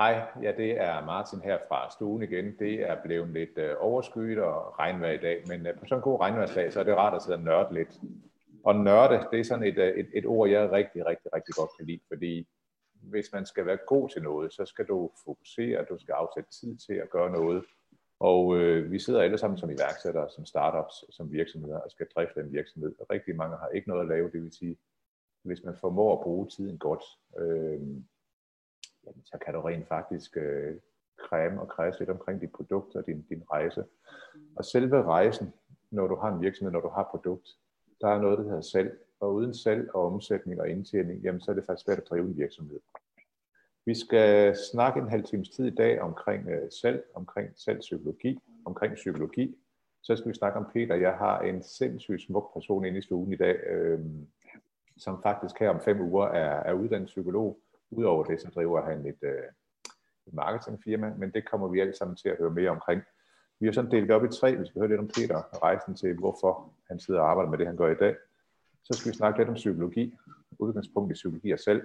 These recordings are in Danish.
Hej, ja, det er Martin her fra stuen igen. Det er blevet lidt øh, overskyet og regnvejr i dag, men øh, på sådan en god regnvejrsdag, så er det rart at sidde og nørde lidt. Og nørde, det er sådan et, øh, et, et ord, jeg rigtig, rigtig, rigtig godt kan lide, fordi hvis man skal være god til noget, så skal du fokusere, du skal afsætte tid til at gøre noget. Og øh, vi sidder alle sammen som iværksættere, som startups, som virksomheder og skal drifte en virksomhed. Og rigtig mange har ikke noget at lave, det vil sige, hvis man formår at bruge tiden godt, øh, jamen, så kan du rent faktisk øh, kræme og kredse lidt omkring dit produkt og din, din rejse. Og selve rejsen, når du har en virksomhed, når du har produkt, der er noget, der hedder salg. Og uden salg og omsætning og indtjening, jamen, så er det faktisk svært at drive en virksomhed. Vi skal snakke en halv times tid i dag omkring øh, salg, omkring salgspsykologi, omkring psykologi. Så skal vi snakke om Peter. Jeg har en sindssygt smuk person inde i stuen i dag, øh, som faktisk her om fem uger er, er uddannet psykolog. Udover det, så driver han et, øh, et marketingfirma, men det kommer vi alle sammen til at høre mere omkring. Vi har sådan delt op i tre. Vi skal høre lidt om Peter og rejsen til, hvorfor han sidder og arbejder med det, han gør i dag. Så skal vi snakke lidt om psykologi, udgangspunkt i psykologi og selv.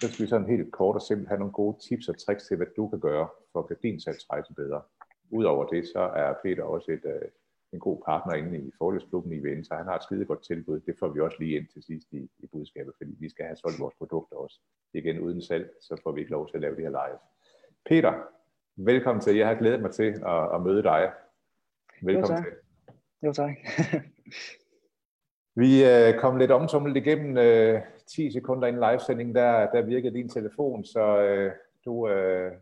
Så skal vi sådan helt kort og simpelt have nogle gode tips og tricks til, hvad du kan gøre for at gøre din salgsrejse bedre. Udover det, så er Peter også et, øh, en god partner inde i forløbsklubben i VN, så han har et skide godt tilbud. Det får vi også lige ind til sidst i, i budskabet, fordi vi skal have solgt vores produkter også. Igen uden salg, så får vi ikke lov til at lave det her live. Peter, velkommen til. Jeg har glædet mig til at, at møde dig. Velkommen jo, tak. til. Jo tak. vi øh, kom lidt omtumlet igennem øh, 10 sekunder inden livesending, der, der virkede din telefon, så øh, du, øh,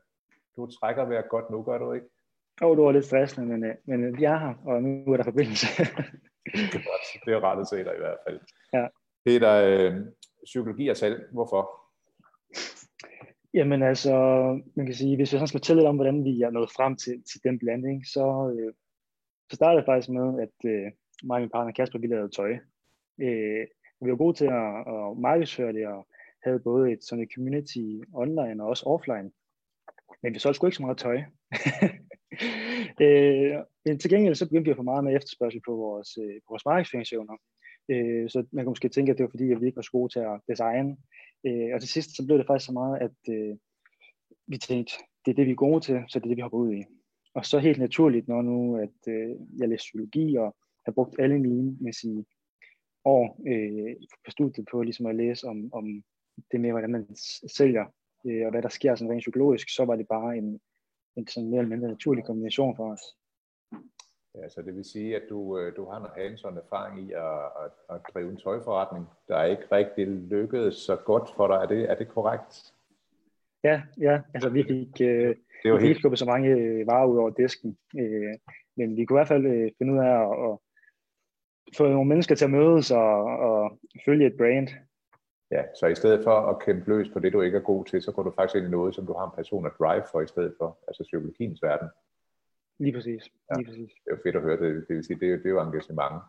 du trækker vejret godt nu, gør du ikke? Oh, du var lidt stressende, men, øh, men vi er her, og nu er der forbindelse. det er godt. Det er at se dig i hvert fald. Ja. Peter, øh, psykologi og salg, hvorfor? Jamen altså, man kan sige, hvis jeg skal fortælle lidt om, hvordan vi er nået frem til, til den blanding, så, øh, så startede det faktisk med, at øh, mig og min partner Kasper, vi lavede tøj. Øh, vi var gode til at, at markedsføre det, og havde både et sådan et community online og også offline. Men vi solgte sgu ikke så meget tøj. øh, men til gengæld så begyndte vi at få meget med efterspørgsel på vores, øh, på vores markedsføringsevner. Øh, så man kan måske tænke, at det var fordi, at vi ikke var så gode til at designe. Øh, og til sidst så blev det faktisk så meget, at øh, vi tænkte, det er det, vi er gode til, så det er det, vi hopper ud i. Og så helt naturligt, når nu at øh, jeg læste psykologi og har brugt alle mine med sige, år øh, på studiet på ligesom at læse om, om det med, hvordan man sælger, øh, og hvad der sker sådan rent psykologisk, så var det bare en, en sådan mere eller mindre naturlig kombination for os. Ja, så det vil sige, at du, øh, du har noget hands-on erfaring i at, at, at drive en tøjforretning, der er ikke rigtig lykkedes så godt for dig. Er det, er det korrekt? Ja, ja. Altså vi fik, øh, det var vi helt... så mange øh, varer ud over disken. Øh, men vi kunne i hvert fald øh, finde ud af at, at få nogle mennesker til at mødes og, og følge et brand. Ja, så i stedet for at kæmpe løs på det, du ikke er god til, så går du faktisk ind i noget, som du har en person at drive for i stedet for, altså psykologiens verden. Lige præcis. Ja, Lige præcis. Det er jo fedt at høre, det, det vil sige, det er, det er jo engagement.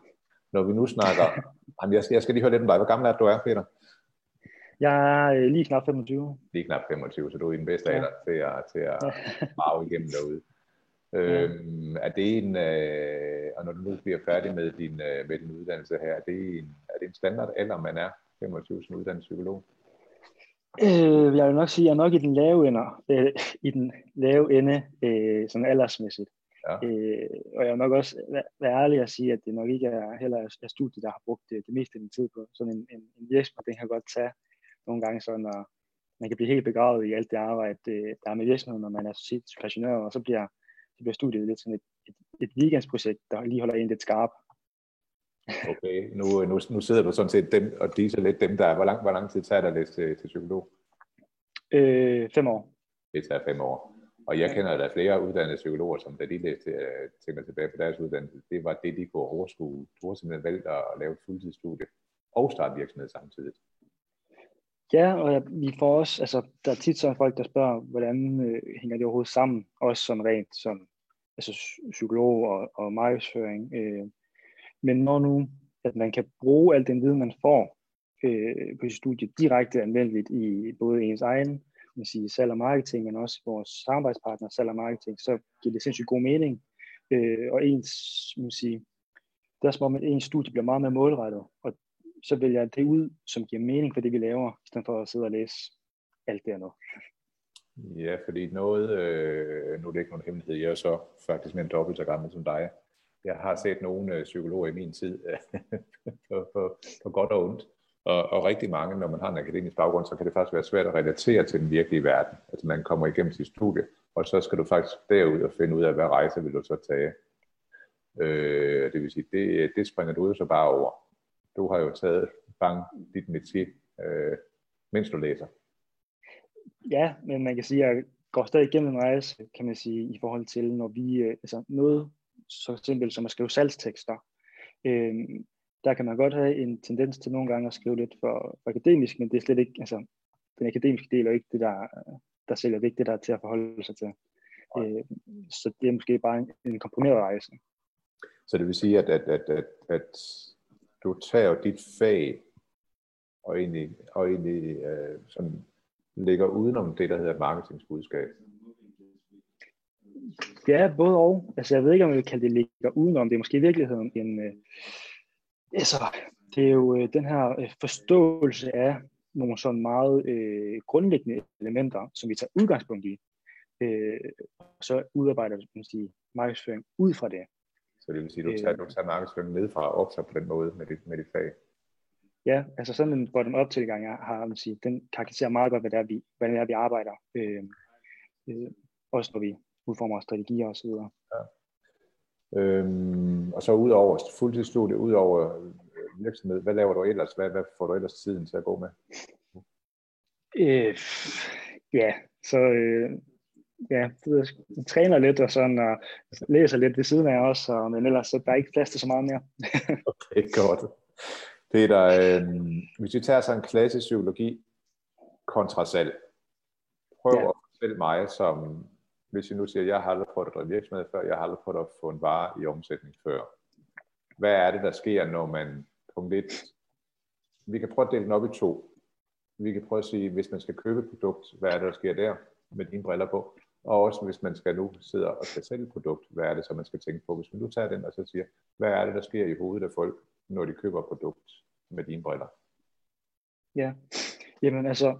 Når vi nu snakker, jamen jeg, skal, jeg skal lige høre lidt om dig. Hvor gammel er du er, Peter? Jeg er øh, lige knap 25. Lige knap 25, så du er i den bedste alder ja. til at, til at marve igennem derude. Øhm, er det en, øh, og når du nu bliver færdig med din, øh, med din uddannelse her, er det en, er det en standard alder, man er 25 som uddannet psykolog? Øh, jeg vil nok sige, at jeg er nok i den lave ende, øh, i den lave ende øh, sådan aldersmæssigt. Ja. Øh, og jeg vil nok også være ærlig at sige, at det nok ikke er heller er studiet, der har brugt det, det meste af min tid på. Sådan en, en, en virksomhed, den kan godt tage nogle gange sådan, når man kan blive helt begravet i alt det arbejde, øh, der er med virksomheden, når man er så passioneret, og så bliver, så bliver studiet lidt sådan et, et, et weekendsprojekt, der lige holder en lidt skarp. Okay, nu, nu, nu sidder du sådan set dem, og er lidt dem, der er, hvor lang, hvor lang tid tager der læse til, til psykolog? Øh, fem år. Det tager fem år. Og jeg kender der flere uddannede psykologer, som da de læste, øh, tænker tilbage på deres uddannelse, det var det, de kunne overskue. Du har simpelthen valgt at lave et fuldtidsstudie og starte virksomhed samtidig. Ja, og vi får også, altså der er tit så folk, der spørger, hvordan øh, hænger det overhovedet sammen, også sådan rent som altså, psykolog og, og markedsføring. Øh, men når nu, at man kan bruge al den viden, man får øh, på sit studie, direkte anvendeligt i både ens egen man sige, salg og marketing, men også vores samarbejdspartner salg og marketing, så giver det sindssygt god mening. Øh, og ens, man sige, det er som om, at ens studie bliver meget mere målrettet, og så vælger jeg det ud, som giver mening for det, vi laver, i stedet for at sidde og læse alt det andet. Ja, fordi noget, øh, nu er det ikke nogen hemmelighed, jeg er så faktisk mere dobbelt så gammel som dig. Jeg har set nogle øh, psykologer i min tid, øh, på, på, på godt og ondt, og, og rigtig mange, når man har en akademisk baggrund, så kan det faktisk være svært at relatere til den virkelige verden. Altså man kommer igennem sit studie, og så skal du faktisk derud og finde ud af, hvad rejse vil du så tage. Øh, det vil sige, det, det springer du ud så bare over. Du har jo taget bang dit métier, øh, mens du læser. Ja, men man kan sige, at jeg går stadig igennem en rejse, kan man sige, i forhold til, når vi, øh, altså noget så simpelt som at skrive salgstekster, øh, der kan man godt have en tendens til nogle gange at skrive lidt for, for akademisk, men det er slet ikke, altså den akademiske del er ikke det, der, der sælger vigtigt, der er til at forholde sig til. Øh, så det er måske bare en, en komprimeret rejse. Så det vil sige, at, at, at, at, at du tager dit fag og egentlig, og egentlig øh, sådan ligger udenom det, der hedder marketingsbudskab? Ja, både og. Altså, jeg ved ikke, om jeg vil kalde det ligger udenom. Det er måske i virkeligheden en... Øh, altså, det er jo øh, den her øh, forståelse af nogle sådan meget øh, grundlæggende elementer, som vi tager udgangspunkt i. Øh, så udarbejder man sige, markedsføring ud fra det. Så det vil sige, at du tager, øh, du tager markedsføring ned fra og op så på den måde med dit, med dit fag? Ja, altså sådan en bottom-up tilgang, jeg har, man sige, den karakteriserer meget godt, hvad det er, vi, hvad det er, vi arbejder. Øh, øh, også når vi udformer strategier osv. Ja. Øhm, og så ud over fuldtidsstudie, ud over virksomhed, hvad laver du ellers? Hvad, hvad får du ellers tiden til at gå med? Øh, ja, så øh, ja, jeg træner lidt og sådan, og læser lidt ved siden af også, og, men ellers så der er ikke plads til så meget mere. okay, godt. Peter, øh, hvis vi tager sådan en klassisk psykologi kontra salg, prøv ja. at fortælle mig, som hvis jeg nu siger, at jeg har aldrig prøvet at drive virksomhed før, jeg har aldrig prøvet at få en vare i omsætning før. Hvad er det, der sker, når man, punkt 1, vi kan prøve at dele den op i to. Vi kan prøve at sige, hvis man skal købe et produkt, hvad er det, der sker der med dine briller på? Og også hvis man skal nu sidde og skal sælge et produkt, hvad er det så, man skal tænke på? Hvis man nu tager den og så siger, hvad er det, der sker i hovedet af folk, når de køber et produkt med dine briller? Ja, jamen altså,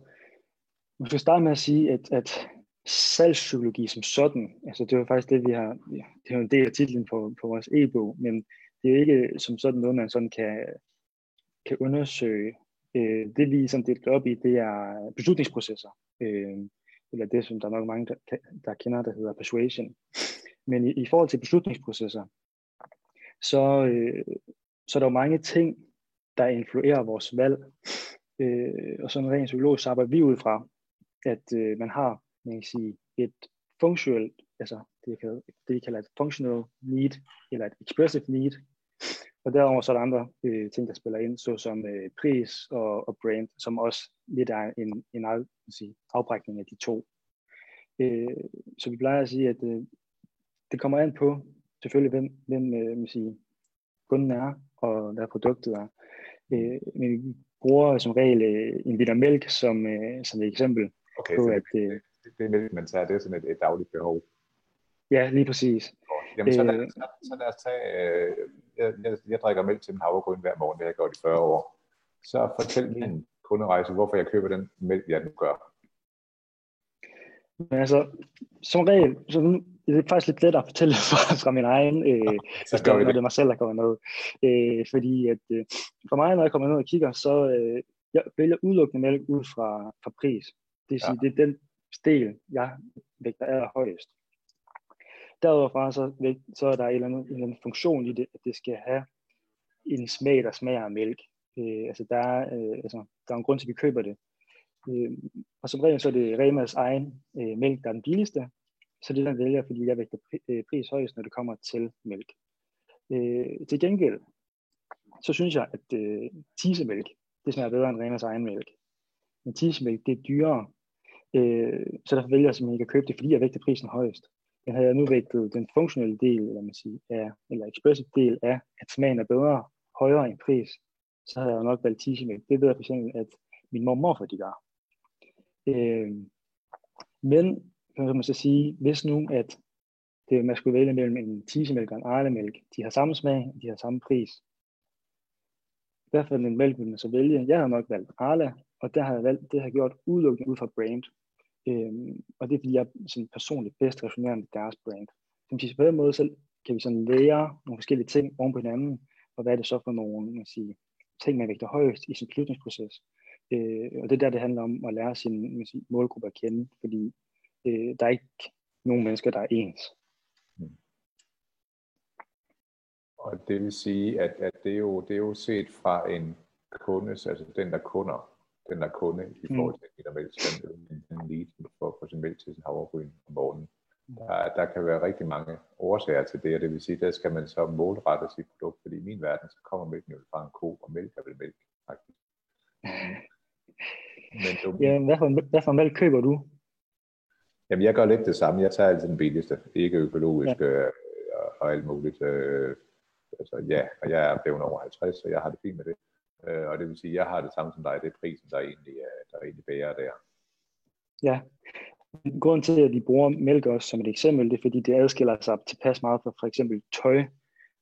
vi skal starte med at sige, at, at salgspsykologi som sådan, altså det var faktisk det, vi har, det er jo en del af titlen på, på vores e-bog, men det er ikke som sådan noget, man sådan kan, kan undersøge. Øh, det vi sådan delt op i, det er beslutningsprocesser, øh, eller det, som der er nok mange, der, der kender, der hedder persuasion. Men i, i forhold til beslutningsprocesser, så, øh, så er der jo mange ting, der influerer vores valg. Øh, og sådan rent psykologisk arbejder vi ud fra, at øh, man har man kan sige, et funktionelt, altså det, kan, det, vi kalder et functional need, eller et expressive need. Og derover så er der andre øh, ting, der spiller ind, såsom øh, pris og, og brand, som også lidt er en, en af, sige, afbrækning af de to. Øh, så vi plejer at sige, at øh, det kommer an på selvfølgelig, hvem, hvem øh, man sige, kunden er, og hvad produktet er. Øh, men vi bruger som regel øh, en liter mælk som, øh, som et eksempel okay, på, at, øh, det mælk, man tager, det er sådan et, et dagligt behov. Ja, lige præcis. Jamen, så lad, øh, så, så lad os tage, øh, jeg, jeg, jeg drikker mælk til en havregryn hver morgen, det har jeg gjort i 40 år. Så fortæl min kunderejse, hvorfor jeg køber den mælk, jeg nu gør. Men altså, som regel, så nu, det er faktisk lidt lettere at fortælle fra, fra min egen, øh, så når det. det er mig selv, der kommer ned. Øh, fordi at, øh, for mig, når jeg kommer ned og kigger, så øh, jeg vælger udelukkende mælk ud fra, fra pris. Det vil sige, ja. det er den stil, jeg vægter allerhøjest. Derudover så, så er der en eller, anden, en eller anden funktion i det, at det skal have en smag, der smager af mælk. Øh, altså der er, øh, altså, der er en grund til, at vi køber det. Øh, og som regel så er det Remas egen øh, mælk, der er den billigste. Så det er den vælger, fordi jeg vægter øh, pris højst, når det kommer til mælk. Øh, til gengæld, så synes jeg, at øh, tisemælk, det smager bedre end Remas egen mælk. Men tisemælk, det er dyrere, Øh, så derfor vælger jeg simpelthen ikke at købe det, fordi jeg vægter prisen højst. Men havde jeg nu vægtet den funktionelle del, eller, man sige, af, eller expressive del af, at smagen er bedre, højere end pris, så havde jeg nok valgt tissemælk. Det ved jeg for eksempel, at min mormor for de gør. Øh, men kan man så sige, hvis nu, at det, man skulle vælge mellem en tisemælk og en arlemælk, de har samme smag, de har samme pris. Derfor den mælk vil man så vælge. Jeg har nok valgt Arla, og der har jeg valgt, det har jeg gjort udelukkende ud fra brand. Øhm, og det er, fordi jeg sådan personligt bedst resonerer med deres brand. Så på den måde, så kan vi sådan lære nogle forskellige ting oven på hinanden, og hvad er det så for nogle man sige, ting, man vægter højst i sin beslutningsproces. Øh, og det er der, det handler om at lære sin man sige, målgruppe at kende, fordi øh, der er ikke nogen mennesker, der er ens. Mm. Og det vil sige, at, at det, er jo, det er jo set fra en kundes, altså den, der kunder, den der kunde i mm. forhold til en liter mælk, en lead for, for sin mælk til sin havregryn om morgenen. Der, der kan være rigtig mange årsager til det, og det vil sige, der skal man så målrette sit produkt, fordi i min verden, så kommer mælken jo fra en ko, og mælk er vel mælk, faktisk. Men du... Ja, hvad for, hvad for mælk køber du? Jamen, jeg gør lidt det samme. Jeg tager altid den billigste, ikke økologisk ja. øh, og alt muligt. Øh, altså, ja, og jeg er blevet over 50, så jeg har det fint med det. Øh, og det vil sige, at jeg har det samme som dig. Det er prisen, der egentlig, der egentlig bærer der. Ja, Grunden til, at vi bruger mælk også som et eksempel, det er, fordi det adskiller sig tilpas meget fra for eksempel tøj,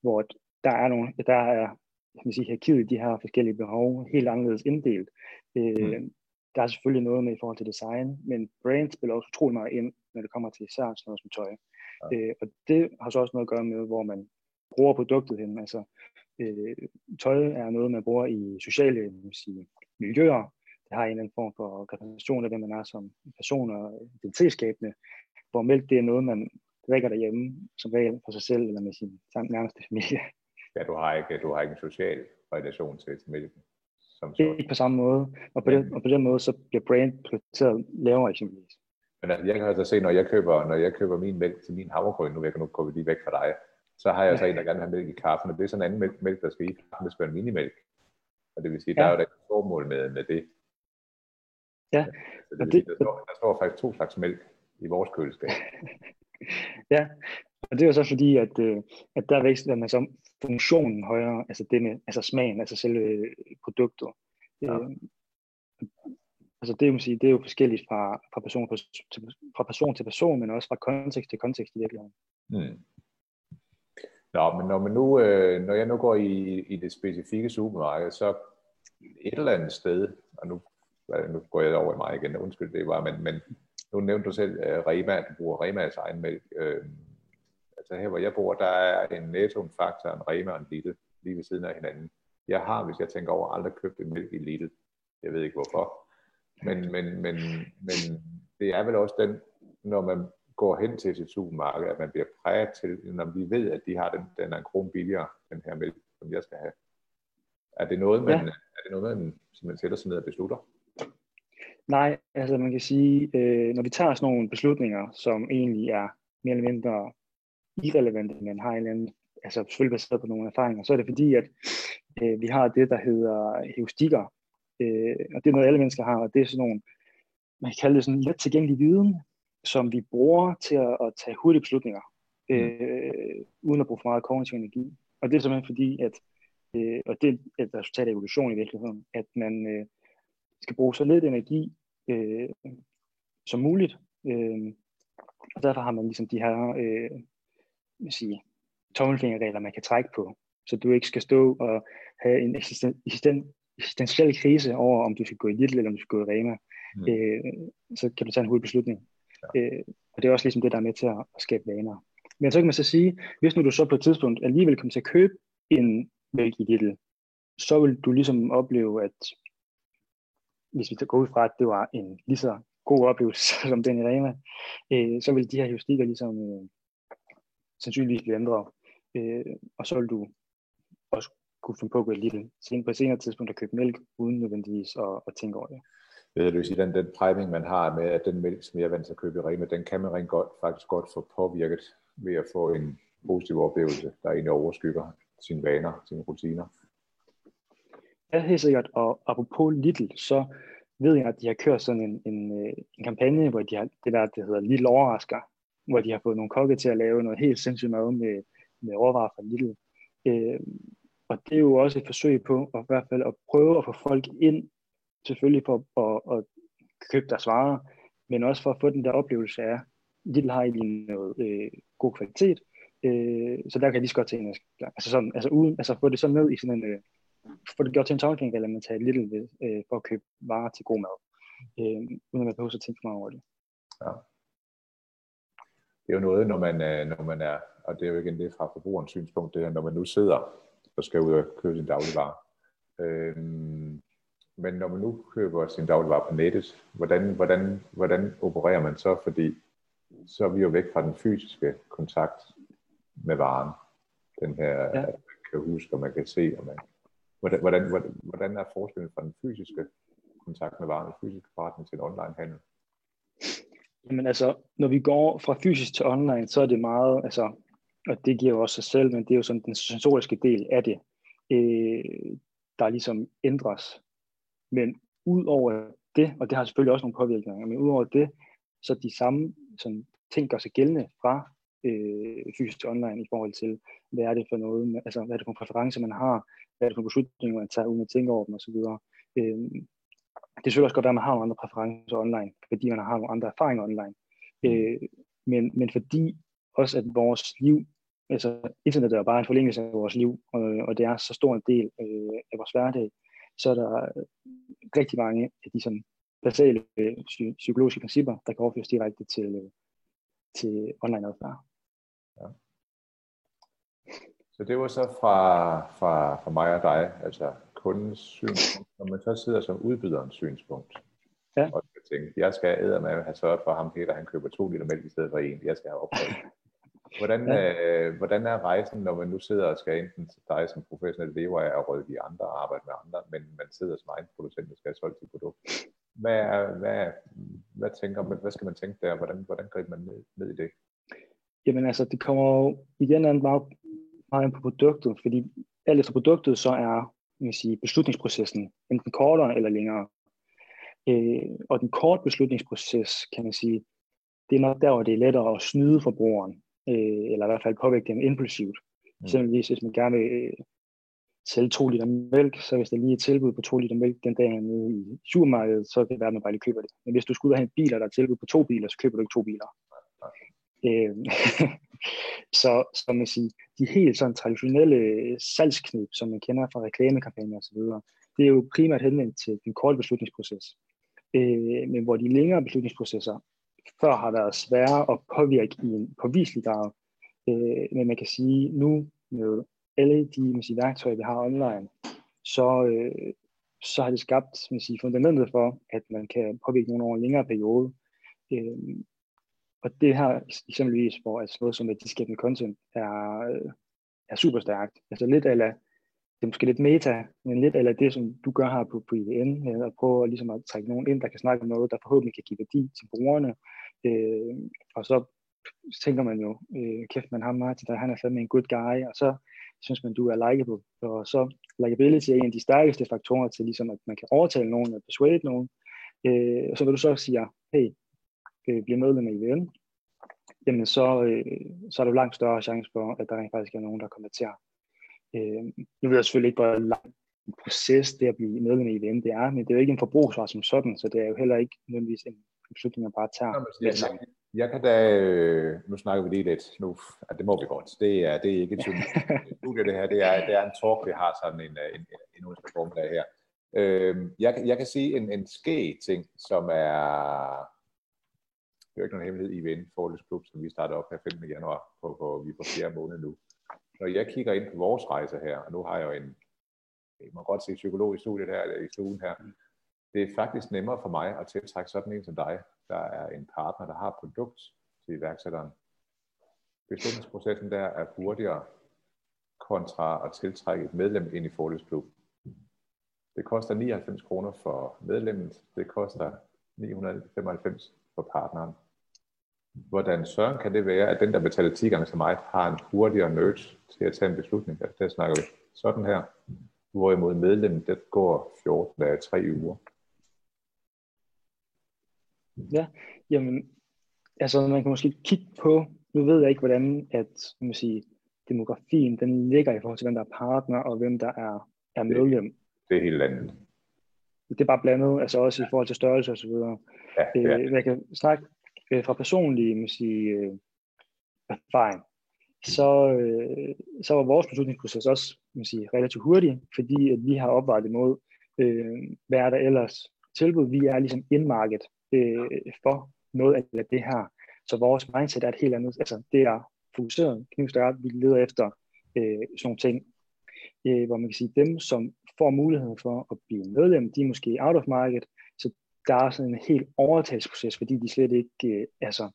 hvor der er nogle, der er kan man sige, hierarkiet de her forskellige behov helt anderledes inddelt. Øh, mm. Der er selvfølgelig noget med i forhold til design, men brand spiller også utrolig meget ind, når det kommer til især sådan noget som tøj. Ja. Øh, og det har så også noget at gøre med, hvor man bruger produktet hen. Altså, øh, tøj er noget, man bruger i sociale sige, miljøer, det har en eller anden form for repræsentation af, hvem man er som person og identitetsskabende, hvor mælk det er noget, man drikker derhjemme, som regel for sig selv eller med sin nærmeste familie. Ja, du har ikke, du har ikke en social relation til, til mælken. Som så. Ikke på samme måde, og på, den, og på den måde, så bliver brand prioriteret lavere eksempelvis. Men altså, jeg kan altså se, når jeg køber, når jeg køber min mælk til min havregryn, nu vil jeg nu gå lige væk fra dig, så har jeg så en, der gerne vil have mælk i kaffen, og det er sådan en anden mælk, mælk der skal i kaffen, det skal være minimælk. Og det vil sige, ja. der er jo et formål med, med det. Ja. Så det, det, der, står, der står faktisk to slags mælk i vores køleskab. ja, og det er jo så fordi, at, øh, at der vækster man så funktionen højere, altså det med, altså smagen, altså selve produktet. Ja. Øh, altså det, sige, det er jo forskelligt fra, fra, person til, fra person til person, men også fra kontekst til kontekst i virkeligheden. Mm. Nå, men når, man nu, øh, når jeg nu går i, i det specifikke supermarked, så et eller andet sted, og nu øh, nu går jeg over i mig igen, undskyld det var, men, men nu nævnte du selv uh, Rema, du bruger Remas egen mælk. Øh, altså her hvor jeg bor, der er en Netto, en Fakta, en Rema og en Lidl lige ved siden af hinanden. Jeg har, hvis jeg tænker over, aldrig købt en mælk i Lidl. Jeg ved ikke hvorfor. Men, men, men, men det er vel også den, når man går hen til sit supermarked, at man bliver præget til, når vi ved, at de har den, den er en kron billigere, den her mælk, som jeg skal have. Er det noget, man, ja. er det noget, man, som man sætter sig ned og beslutter? Nej, altså man kan sige, øh, når vi tager sådan nogle beslutninger, som egentlig er mere eller mindre irrelevante, men har en eller anden, altså selvfølgelig baseret på nogle erfaringer, så er det fordi, at øh, vi har det, der hedder heustikker, øh, og det er noget, alle mennesker har, og det er sådan nogle, man kan kalde det sådan let tilgængelig viden, som vi bruger til at, at tage hurtige beslutninger, mm. øh, uden at bruge for meget kognitiv energi. Og det er simpelthen fordi, at, øh, og det er et resultat af evolution i virkeligheden, at man øh, skal bruge så lidt energi øh, som muligt. Øh, og derfor har man ligesom de her øh, sige, tommelfingerregler, man kan trække på, så du ikke skal stå og have en eksisten, eksisten, eksistentiel krise over, om du skal gå i Lidl eller om du skal gå i Rema. Mm. Øh, så kan du tage en hurtig beslutning. Ja. Øh, og det er også ligesom det, der er med til at, at skabe vaner. Men så kan man så sige, hvis nu du så på et tidspunkt alligevel kommer til at købe en mælk i Lidl, så vil du ligesom opleve, at hvis vi går ud fra, at det var en lige så god oplevelse som den i Rema, øh, så vil de her justikker ligesom øh, sandsynligvis blive ændret. Øh, og så vil du også kunne finde på at gå lidt sen på et senere tidspunkt at købe mælk, uden nødvendigvis at, at tænke over det. Øh, det vil sige, den, den priming, man har med, at den mælk, som jeg er vant til at købe i Rema, den kan man rent godt, faktisk godt få påvirket ved at få en positiv oplevelse, der egentlig overskygger sine vaner, sine rutiner. Ja, helt sikkert. Og apropos Lidl, så ved jeg, at de har kørt sådan en, en, øh, en kampagne, hvor de har det der, der hedder Lidl overrasker, hvor de har fået nogle kokke til at lave noget helt sindssygt mad med, med råvarer fra Lidl. Øh, og det er jo også et forsøg på at, i hvert fald at prøve at få folk ind, selvfølgelig for at, at købe deres varer, men også for at få den der oplevelse af, Lidl har egentlig noget øh, god kvalitet, øh, så der kan jeg lige så godt tænke, altså, sådan, altså, uden, altså få det så ned i sådan en, øh, få det gjort til en talking, eller man tager lidt ved, øh, for at købe varer til god mad, øh, uden at man behøver at tænke for meget over det. Ja. Det er jo noget, når man, øh, når man er, og det er jo igen det fra forbrugerens synspunkt, det er, når man nu sidder og skal ud og købe sin dagligvarer. øh, men når man nu køber sin dagligvarer på nettet, hvordan, hvordan, hvordan opererer man så? Fordi så er vi jo væk fra den fysiske kontakt med varen. Den her, ja. at man kan huske, og man kan se, og man, hvordan, hvordan, hvordan er forskellen fra den fysiske kontakt med varen, og fysiske forretning til en online handel? Jamen altså, når vi går fra fysisk til online, så er det meget, altså, og det giver jo også sig selv, men det er jo sådan den sensoriske del af det, øh, der ligesom ændres. Men ud over det, og det har selvfølgelig også nogle påvirkninger, men ud over det, så de samme sådan, ting gør sig gældende fra øh, fysisk online i forhold til, hvad er det for noget, altså hvad er det for præferencer, man har, hvad er det for beslutninger, man tager uden at tænke over dem osv. Øh, det er selvfølgelig også godt at man har nogle andre præferencer online, fordi man har nogle andre erfaringer online. Mm. Øh, men, men fordi også at vores liv, altså internettet er bare en forlængelse af vores liv, og, og det er så stor en del øh, af vores hverdag, så er der rigtig mange af de sådan basale øh, psykologiske principper, der kan overføres direkte til, øh, til online adfærd. Ja. Så det var så fra, fra, fra mig og dig, altså kundens synspunkt, når man så sidder som udbyderens synspunkt, ja. og skal tænke, jeg skal æde med have sørget for ham, Peter, han køber to liter mælk i stedet for en, jeg skal have opdaget. Hvordan, ja. øh, hvordan er rejsen, når man nu sidder og skal enten dig som professionel lever af at rådgive andre og arbejde med andre, men man sidder som egen producent og skal have solgt sit produkt? Hvad, er, hvad, hvad, tænker man, hvad skal man tænke der? Hvordan, hvordan griber man ned, ned i det? Jamen altså, det kommer jo igen an meget, meget på produktet, fordi alt efter produktet, så er man sige, beslutningsprocessen enten kortere eller længere. Øh, og den korte beslutningsproces, kan man sige, det er nok der, hvor det er lettere at snyde forbrugeren, øh, eller i hvert fald påvirke dem impulsivt. Mm. Eksempelvis, hvis man gerne vil øh, sælge to liter mælk, så hvis der lige er et tilbud på to liter mælk den dag nede i supermarkedet, så kan det være, at man bare lige køber det. Men hvis du skulle ud og have en bil, og der er tilbud på to biler, så køber du ikke to biler. Øh, så, så man siger, de helt sådan traditionelle salgsknip, som man kender fra reklamekampagner osv., det er jo primært henvendt til den korte beslutningsproces. Øh, men hvor de længere beslutningsprocesser før har været svære at påvirke i en påviselig grad. Øh, men man kan sige, nu med alle de man siger, værktøjer, vi har online, så, øh, så har det skabt man siger, fundamentet for, at man kan påvirke nogen over en længere periode. Øh, og det her eksempelvis, hvor altså noget som værdiskabende content er, øh, er super stærkt. Altså lidt ala det er måske lidt meta, men lidt eller det, som du gør her på, på IVN, med at prøve ligesom at trække nogen ind, der kan snakke om noget, der forhåbentlig kan give værdi til brugerne. Øh, og så tænker man jo, øh, kæft, man har Martin, der han er fandme en good guy, og så synes man, du er likeable. Og så likability er en af de stærkeste faktorer til, ligesom at man kan overtale nogen og persuade nogen. Øh, og så vil du så sige, hey, øh, bliver medlem af IVN, jamen så, øh, så er der langt større chance for, at der rent faktisk er nogen, der konverterer. Øh, nu ved jeg selvfølgelig ikke, hvor lang en proces det at blive medlem af IVN det er, men det er jo ikke en forbrugsvar som sådan, så det er jo heller ikke nødvendigvis en beslutning, man bare tager. Nå, jeg, jeg, jeg kan da, øh, nu snakker vi lige lidt, nu, at det må vi godt, det er, det er ikke et studie det her, det er, det er en talk, vi har sådan en, en, en, en onsdag formiddag her. Øh, jeg, jeg kan sige en, en ske ting, som er, det er jo ikke nogen hemmelighed i VN Forlæsklub, som vi startede op her 15. januar, på, på, vi er på fjerde måned nu. Når jeg kigger ind på vores rejse her, og nu har jeg jo en, jeg må godt sige psykolog i studiet her, i stuen her, det er faktisk nemmere for mig at tiltrække sådan en som dig, der er en partner, der har produkt til iværksætteren. Beslutningsprocessen der er hurtigere kontra at tiltrække et medlem ind i Forlæsklub. Det koster 99 kroner for medlemmet, det koster 995 for partneren. Hvordan søren kan det være, at den, der betaler 10 gange så meget, har en hurtigere nurse til at tage en beslutning? Altså, der snakker vi sådan her. Hvorimod medlemmet, det går 14 dage, 3 uger. Ja, jamen, altså man kan måske kigge på, nu ved jeg ikke, hvordan at, man sige, demografien, den ligger i forhold til, hvem der er partner, og hvem der er, er medlem. Det, det er helt andet. Det er bare blandet, altså også i forhold til størrelse og så videre. Ja, ja. Øh, jeg kan snakke øh, fra personlig man sige, øh, erfaring. Så, øh, så var vores beslutningsproces også man sige, relativt hurtig, fordi at vi har opvejet imod, øh, hvad er der ellers tilbud. Vi er ligesom indmarkedet øh, for noget af det her. Så vores mindset er et helt andet, altså det er fokuseret, knivstærkt, vi leder efter øh, sådan nogle ting, øh, hvor man kan sige, dem som får muligheden for at blive medlem, de er måske out of market, der er sådan en helt overtagelsesproces, fordi de slet ikke øh, altså,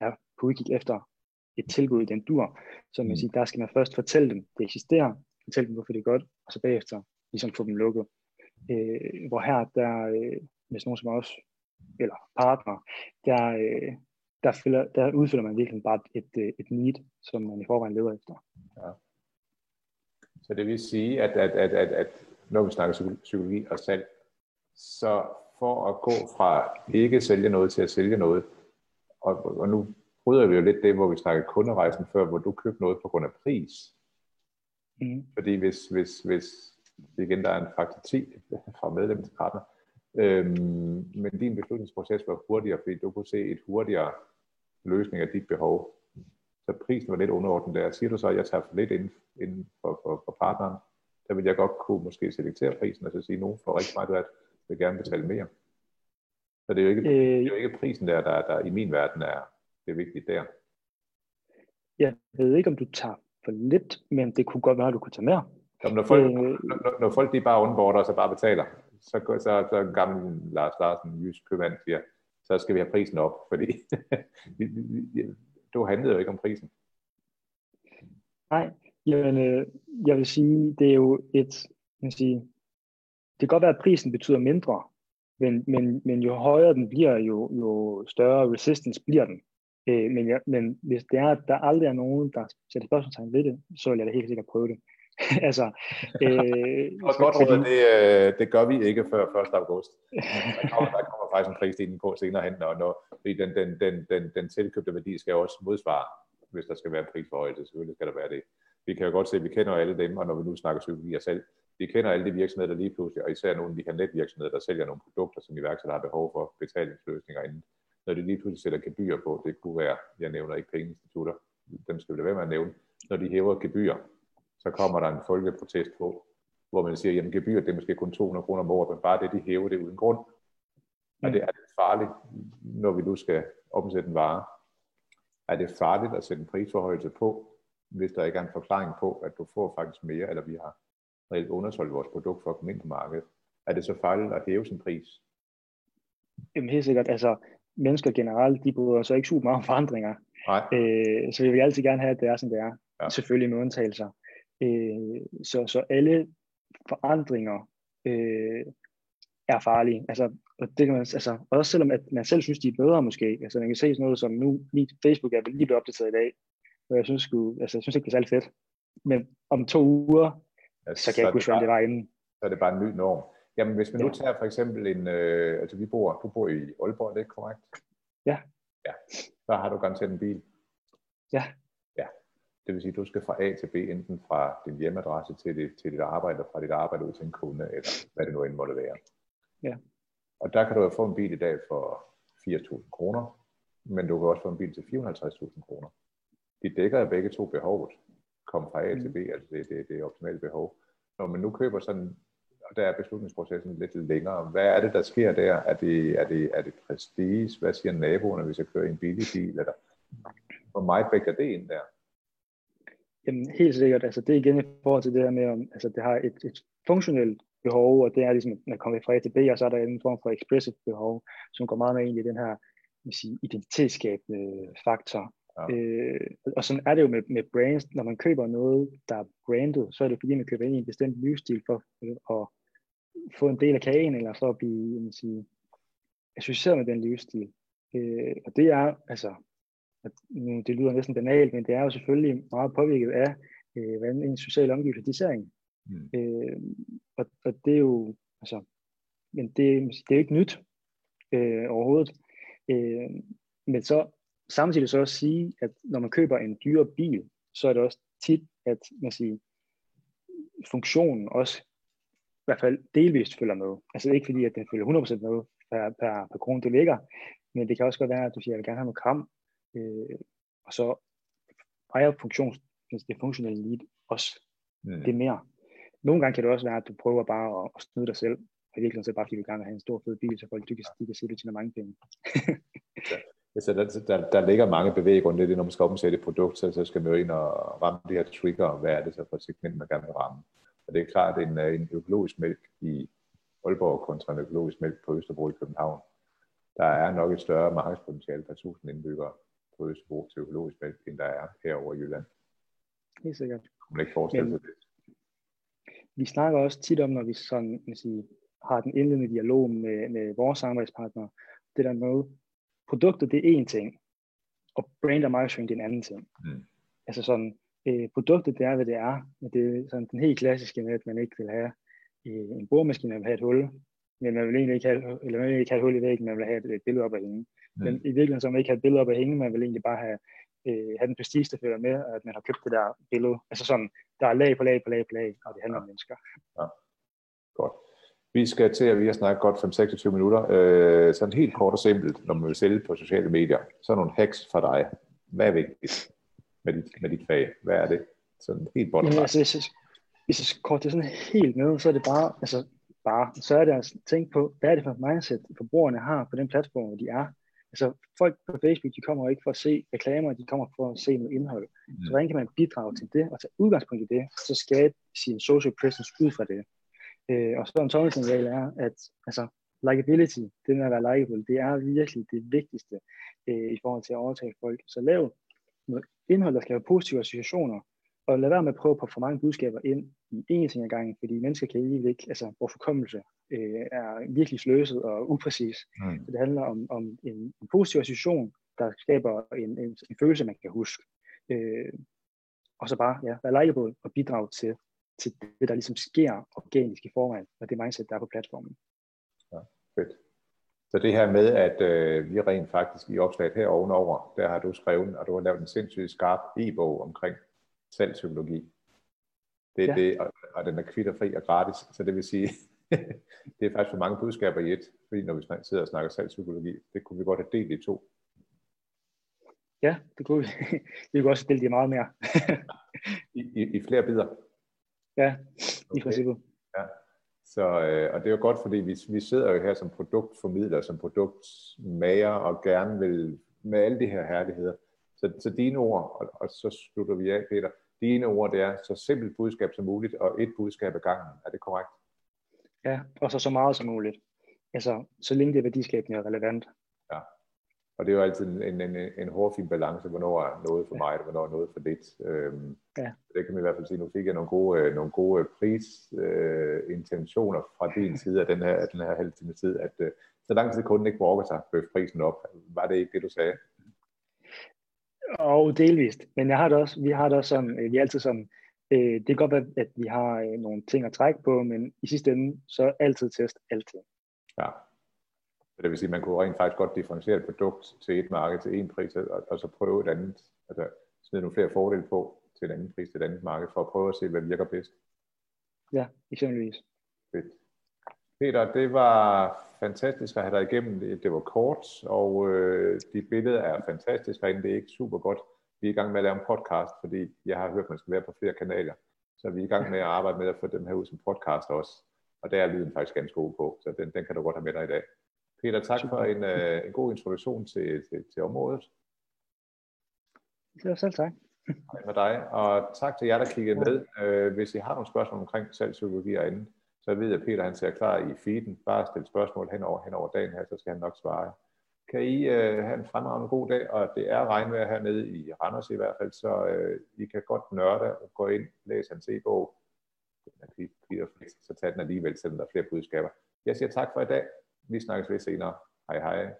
er på udkig efter et tilbud i den dur. Så man mm. siger, der skal man først fortælle dem, det eksisterer, fortælle dem, hvorfor det er godt, og så bagefter ligesom få dem lukket. Øh, hvor her, der, øh, hvis nogen som os, eller partner, der, øh, der, fylder, der udfylder man virkelig bare et, et, et need, som man i forvejen leder efter. Ja. Så det vil sige, at, at, at, at, at når vi snakker psykologi og salg, så for at gå fra ikke sælge noget til at sælge noget, og, og nu bryder vi jo lidt det, hvor vi snakkede kunderejsen før, hvor du købte noget på grund af pris. Mm. Fordi hvis, hvis, hvis igen der er en faktor 10 fra medlem til partner, øhm, men din beslutningsproces var hurtigere, fordi du kunne se et hurtigere løsning af dit behov. Så prisen var lidt underordnet der. Siger du så, at jeg tager for lidt inden, inden for, for, for partneren, der vil jeg godt kunne måske selektere prisen, og så sige, at nogen får rigtig meget, at vil gerne betale mere. Så det er jo ikke, øh, det er jo ikke prisen der, der, der i min verden er det vigtige der. Jeg ved ikke, om du tager for lidt, men det kunne godt være, at du kunne tage mere. Jamen, når, folk, øh, når, når folk de bare undgår og så bare betaler, så, så, så, så gammel Lars Larsen, jysk købmand, siger, så skal vi have prisen op, fordi du handlede jo ikke om prisen. Nej, jamen, øh, jeg vil sige, det er jo et, man sige, det kan godt være, at prisen betyder mindre, men, men, men jo højere den bliver, jo, jo større resistance bliver den. Øh, men, ja, men hvis det er, at der aldrig er nogen, der sætter spørgsmålstegn ved det, så vil jeg da helt sikkert prøve det. altså, øh, og godt råd, det, øh, det gør vi ikke før 1. august. Der kommer, der kommer faktisk en prisstigning på senere hen, og når, fordi den, den, den, den, den tilkøbte værdi skal også modsvare, hvis der skal være en prisforhøjelse. Selvfølgelig skal der være det. Vi kan jo godt se, at vi kender alle dem, og når vi nu snakker psykologi og selv, vi kender alle de virksomheder, der lige pludselig, og især nogle af de her netvirksomheder, der sælger nogle produkter, som iværksætter har behov for betalingsløsninger inden. Når de lige pludselig sætter gebyr på, det kunne være, jeg nævner ikke pengeinstitutter, dem skal vi lade være med at nævne, når de hæver gebyr, så kommer der en folkeprotest på, hvor man siger, jamen gebyr, det er måske kun 200 kroner om året, men bare det, de hæver det uden grund. Er det, er det farligt, når vi nu skal omsætte en vare? Er det farligt at sætte en prisforhøjelse på, hvis der ikke er en forklaring på, at du får faktisk mere, eller vi har reelt undersolgt vores produkt for at komme ind på markedet? Er det så farligt at hæve sin pris? Jamen helt sikkert. Altså, mennesker generelt, de bryder så ikke super meget om forandringer. Nej. Øh, så vi vil altid gerne have, at det er, som det er. Ja. Selvfølgelig med undtagelser. Øh, så, så alle forandringer øh, er farlige. Altså, og det kan man, altså, også selvom at man selv synes, de er bedre måske. Altså, man kan se sådan noget som nu, lige Facebook er lige blevet opdateret i dag, og jeg synes, sgu, altså, jeg synes ikke, det er særlig fedt. Men om to uger, ja, så kan jeg ikke huske, hvad det var inden. Så er det bare en ny norm. Jamen, hvis vi nu tager for eksempel en, øh, altså vi bor, du bor i Aalborg, er det korrekt? Ja. Ja, så har du garanteret en bil. Ja. Det vil sige, at du skal fra A til B, enten fra din hjemmeadresse til dit, til dit arbejde, fra dit arbejde ud til en kunde, eller hvad det nu end måtte være. Ja. Og der kan du jo få en bil i dag for 80.000 kroner, men du kan også få en bil til 450.000 kroner. De dækker begge to behovet. Kom fra A til B, mm. altså det, det, det optimale behov. Når man nu køber sådan, og der er beslutningsprocessen lidt længere, hvad er det, der sker der? Er det, er det, er det prestige? Hvad siger naboerne, hvis jeg kører i en billig bil? Eller hvor meget vægter det ind der? Jamen, helt sikkert. Altså, det er igen i forhold til det her med, om altså, det har et, et funktionelt behov, og det er ligesom at komme fra A til B, og så er der en form for expressive behov, som går meget med ind i den her sige, identitetsskabende faktor. Ja. Øh, og sådan er det jo med, med brands. Når man køber noget, der er brandet, så er det fordi, man køber ind i en bestemt livsstil for at få en del af kagen, eller for at blive man sige, associeret med den livsstil. Øh, og det er, altså, at, nu, det lyder næsten banalt, men det er jo selvfølgelig meget påvirket af, øh, hvordan en social omgivelse de ser en. Mm. Øh, og, og det er jo, altså, men det, det er jo ikke nyt øh, overhovedet. Øh, men så samtidig så også sige, at når man køber en dyre bil, så er det også tit, at man siger, funktionen også i hvert fald delvist følger med. Altså ikke fordi, at den følger 100% med per, per, per krone, det ligger, men det kan også godt være, at du siger, at jeg vil gerne have noget kram, Øh, og så ejer funktion, det funktionelle lead også mm. det mere. Nogle gange kan det også være, at du prøver bare at, at snyde dig selv, og i virkeligheden så bare fordi du gerne vil have en stor fed bil, så folk de kan, de kan se, at du tjener mange penge. ja. så der, der, der ligger mange bevæggrunde. Det er, når man skal omsætte et produkt, så, så skal man jo ind og ramme de her trigger. Hvad er det så for et segment, man gerne vil ramme? Og det er klart, at en, en økologisk mælk i Aalborg kontra en økologisk mælk på Østerbro i København, der er nok et større markedspotentiale per tusind indbyggere på Østerbro til økologisk mælk, end der er herovre i Jylland. Helt sikkert. Man ikke forestille sig det. Vi snakker også tit om, når vi sådan, man sige, har den indledende dialog med, med vores samarbejdspartnere, det der med, produktet det er én ting, og brand og marketing det er en anden ting. Mm. Altså sådan, øh, produktet det er, hvad det er, men det er sådan den helt klassiske med, at man ikke vil have øh, en boremaskine, man vil have et hul, men man vil egentlig ikke have, eller man vil ikke have et hul i væggen, man vil have et, et billede op at hænge. Mm. Men i virkeligheden så man ikke have et billede op at hænge, man vil egentlig bare have, øh, have den prestige, der følger med, at man har købt det der billede. Altså sådan, der er lag på lag på lag på lag, og det handler ja. om mennesker. Ja. Godt. Vi skal til, at vi har snakket godt 5-26 minutter. Øh, sådan helt kort og simpelt, når man vil sælge på sociale medier. Så nogle hacks for dig. Hvad er vigtigt med dit, med dit fag? Hvad er det? Sådan helt bottom ja, altså, hvis, jeg, hvis jeg korter det sådan helt ned, så er det bare, altså bare, så er det at tænke på, hvad er det for et mindset, forbrugerne har på den platform, hvor de er. Altså folk på Facebook, de kommer ikke for at se reklamer, de kommer for at se noget indhold. Mm. Så hvordan kan man bidrage til det, og tage udgangspunkt i det, så skabe sin social presence ud fra det. Øh, og så en tommelfingerregel er, at altså, likability, det med at være likable, det er virkelig det vigtigste øh, i forhold til at overtage folk. Så lav noget indhold, der skal have positive associationer, og lad være med at prøve på for mange budskaber ind i en ting ad gangen, fordi mennesker kan lige ikke, altså vores forkommelse øh, er virkelig sløset og upræcis. Mm. Så det handler om, om en, en positiv association, der skaber en, en, en følelse, man kan huske. Øh, og så bare ja, være likeable og bidrage til til det, der ligesom sker organisk i forvejen, og det mindset, der er på platformen. Ja, fedt. Så det her med, at øh, vi rent faktisk i opslaget her ovenover, der har du skrevet, og du har lavet en sindssygt skarp e-bog omkring salgspsykologi. Det er ja. det, og, og den er kvitterfri og gratis, så det vil sige, det er faktisk for mange budskaber i et, fordi når vi sidder og snakker salgspsykologi, det kunne vi godt have delt i to. Ja, det kunne vi. vi kunne også dele det meget mere. I, i, I flere bidder. Ja, i princippet. Ja. Så, øh, og det er jo godt, fordi vi, vi sidder jo her som produktformidler, som produktmager, og gerne vil med alle de her herligheder. Så, så dine ord, og, og så slutter vi af, Peter, dine ord, det er så simpelt budskab som muligt, og et budskab ad gangen. Er det korrekt? Ja, og så så meget som muligt. Altså, så længe det er værdiskabende og relevant. Og det er jo altid en, en, en hårfin balance, hvornår er noget for mig, og hvornår er noget for lidt. Øhm, ja. Det kan man i hvert fald sige. Nu fik jeg nogle gode, øh, nogle gode prisintentioner øh, fra din side af den her, af den her halv time tid, at øh, så lang tid kunden ikke brokker sig, bøf prisen op. Var det ikke det, du sagde? Og delvist. Men jeg har det også, vi har det også sådan, øh, vi er altid sådan, øh, det kan godt være, at vi har øh, nogle ting at trække på, men i sidste ende, så altid test altid. Ja, så det vil sige, at man kunne rent faktisk godt differentiere et produkt til et marked til en pris, og, og så prøve et andet, altså smide nogle flere fordele på til en anden pris til et andet marked, for at prøve at se, hvad virker bedst. Ja, eksempelvis. Fedt. Peter, det var fantastisk at have dig igennem. Det, det var kort, og øh, de billeder er fantastiske herinde. Det er ikke super godt. Vi er i gang med at lave en podcast, fordi jeg har hørt, at man skal være på flere kanaler. Så vi er i gang med at arbejde med at få dem her ud som podcast også. Og der er lyden faktisk ganske god på, så den, den kan du godt have med dig i dag. Peter, tak for en, uh, en god introduktion til, til, til området. Det var selv tak. Hej med dig, og tak til jer, der kiggede med. Uh, hvis I har nogle spørgsmål omkring salgspsykologi og andet, så ved jeg, at Peter han ser klar i feeden. Bare stille spørgsmål hen over, hen over dagen her, så skal han nok svare. Kan I uh, have en fremragende god dag, og det er regnvejr hernede i Randers i hvert fald, så uh, I kan godt nørde og gå ind, læse hans e-bog. Så tag den alligevel, selvom der er flere budskaber. Jeg siger tak for i dag. Vi snakkes ved senere. Hej hej.